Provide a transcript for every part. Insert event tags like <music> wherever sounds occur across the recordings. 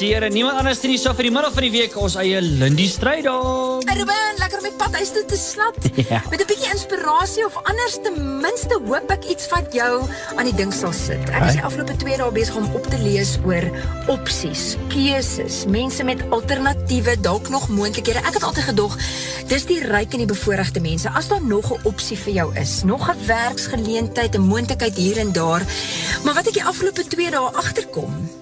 improviseer en niemand anders nie so vir die middel van die week ons eie Lindy Strydom. Hey Ruben, lekker om die pad huis toe te slap. <laughs> Ja. Met 'n bietjie inspirasie of anders ten minste hoop ek iets wat jou aan die ding sal sit. Ek is die afgelope 2 dae besig om op te lees oor opsies, keuses, mense met alternatiewe, dalk nog moontlikhede. Ek het altyd gedog dis die ryk en die bevoorregte mense. As daar nog 'n opsie vir jou is, nog 'n werksgeleentheid, 'n moontlikheid hier en daar. Maar wat ek die afgelope 2 dae agterkom,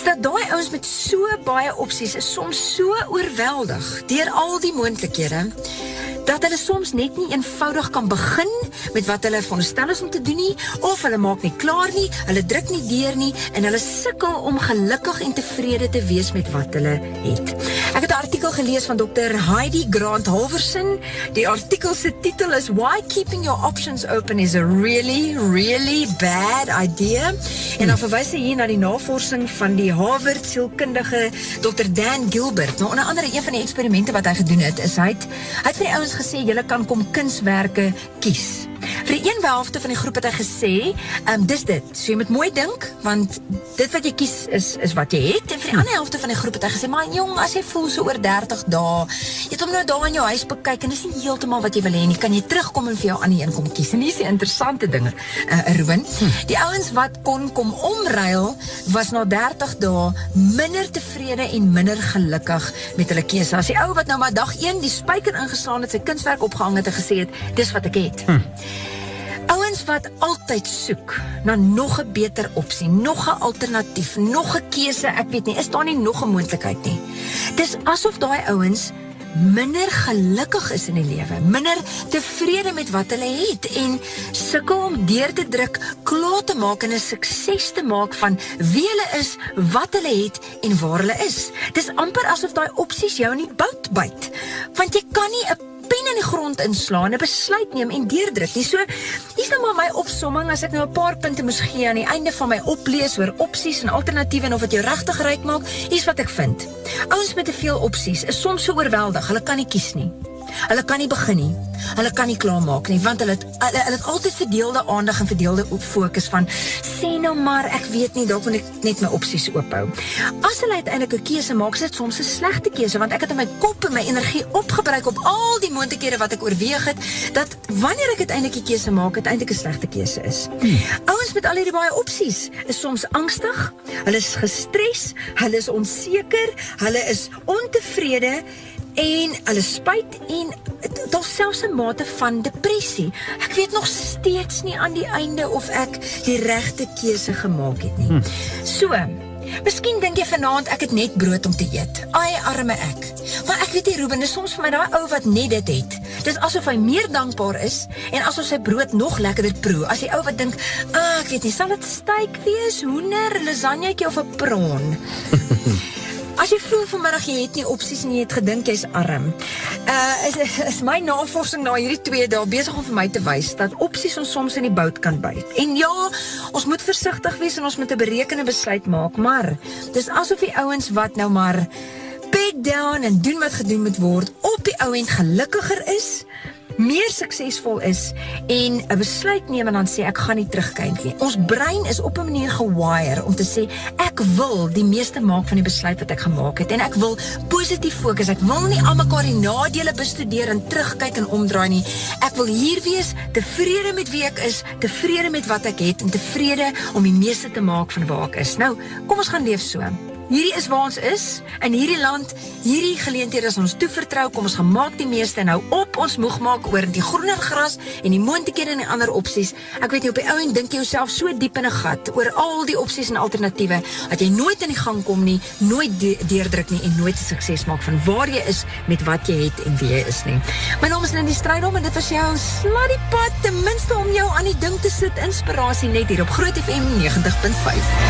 is dat daai ouens met so baie opsies is soms so oorweldig deur al die moontlikhede dat hulle soms net nie eenvoudig kan begin met wat hulle veronderstel is om te doen nie of hulle maak nie klaar nie, hulle druk nie deur nie en hulle sukkel om gelukkig en tevrede te wees met wat hulle het. Artikel gelees van Dr. Heidi Grant Halverson. Die artikel se titel is Why Keeping Your Options Open is a Really Really Bad Idea. En dan verwys hy hier na die navorsing van die Harvard sielkundige Dr. Dan Gilbert. Nou onder andere een van die eksperimente wat hy gedoen het, is hy het, hy het vir kan kom kunswerke kies. Vir die een van die groep het hy gesê, ehm um, dis dit. So jy moet mooi dink want dit wat jy kies is is wat jy het. En vir die ander helfte van die groep het hy gesê, "Maar jong, as jy voel so oor 30 dae, jy het hom nou daar in jou huis bekyk en dis nie heeltemal wat jy wil hê nie, kan jy terugkom en vir jou ander een kom kies." En hier is die interessante dinge. Uh Ruben, die ouens wat kon kom omruil was na 30 dae minder tevrede en minder gelukkig met hulle keuse. As die ou wat nou maar dag 1 die spyker ingeslaan het, sy kunswerk opgehang het en gesê het, "Dis wat ek het." Hm. Wat altyd soek na nog 'n beter opsie, nog 'n alternatief, nog 'n keuse, ek weet nie, is daar nie nog 'n moontlikheid nie. Dis asof daai ouens minder gelukkig is in die lewe, minder tevrede met wat hulle het en sukkel om deur te druk, klaar te maak en 'n sukses te maak van wie hulle is, wat hulle het en waar hulle is. Dis amper asof daai opsies jou in die bout byt. Want jy kan nie 'n pen in die grond inslaan, 'n besluit neem en deurdruk nie. So, hier's nou maar my opsomming as ek nou 'n paar punte moes gee aan die einde van my oplees oor opsies en alternatiewe en of dit jou regtig ryk maak. Hier's wat ek vind. Ouens met te veel opsies is soms so oorweldig, hulle kan nie kies nie. Hulle kan nie begin nie. Hulle kan nie klaarmaak nie want hulle het, hulle, hulle het altyd verdeelde aandag en verdeelde fokus van sê nou maar ek weet nie dalk moet ek net my opsies oophou. As hulle uiteindelik 'n keuse maak, is dit soms 'n slegte keuse want ek het in my kop en my energie opgebruik op al die moontlikhede wat ek oorweeg het dat wanneer ek uiteindelik 'n keuse maak, dit eintlik 'n slegte keuse is. Hmm. Ouens met al hierdie baie opsies is soms angstig, hulle is gestres, hulle is onseker, hulle is ontevrede en hulle spyt en daar selfs 'n mate van depressie. Ek weet nog steeds nie aan die einde of ek die regte keuse gemaak het nie. Hm. So, Miskien dink jy vanaand ek het net brood om te eet. Ai arme ek. Maar ek weet nie Ruben, is soms vir my daai ou wat net dit het. Dis asof hy meer dankbaar is en asof sy brood nog lekkerder proe. As die ou wat dink, "Ag, ek weet nie, sal dit steak wees, hoender, lasagnetjie of 'n prawn?" <laughs> As jy voel vanmiddag jy het nie opsies en jy het gedink jy's arm. Uh is, is my navorsing na hierdie twee dae besig om vir my te wys dat opsies ons soms in die bout kan byt. En ja, ons moet versigtig wees en ons moet 'n berekende besluit maak, maar dis asof die ouens wat nou maar big down en doen wat gedoen moet word op die ou end gelukkiger is meer suksesvol is en 'n besluit neem en dan sê ek gaan nie terugkyk nie. Ons brein is op 'n manier gewire om te sê ek wil die meeste maak van die besluit wat ek gemaak het en ek wil positief fokus. Ek wil nie almekaar die nadele bestudeer en terugkyk en omdraai nie. Ek wil hier wees, tevrede met wie ek is, tevrede met wat ek het en tevrede om die meeste te maak van waar ek is. Nou, kom ons gaan leef so. Hierdie is waar ons is in hierdie land. Hierdie geleenthede is ons toevertrou. Kom ons gemaak die meeste nou op ons moeg maak oor die groener gras en die moontlikhede en die ander opsies. Ek weet nie op die ou en dink jy jouself so diep in 'n gat oor al die opsies en alternatiewe dat jy nooit in die gang kom nie, nooit de deurdruk nie en nooit sukses maak van waar jy is met wat jy het en wie jy is nie. My naam is Lindy Strydom en dit was jou sluddy pad ten minste om jou aan die ding te sit inspirasie net hier op Groot FM 90.5.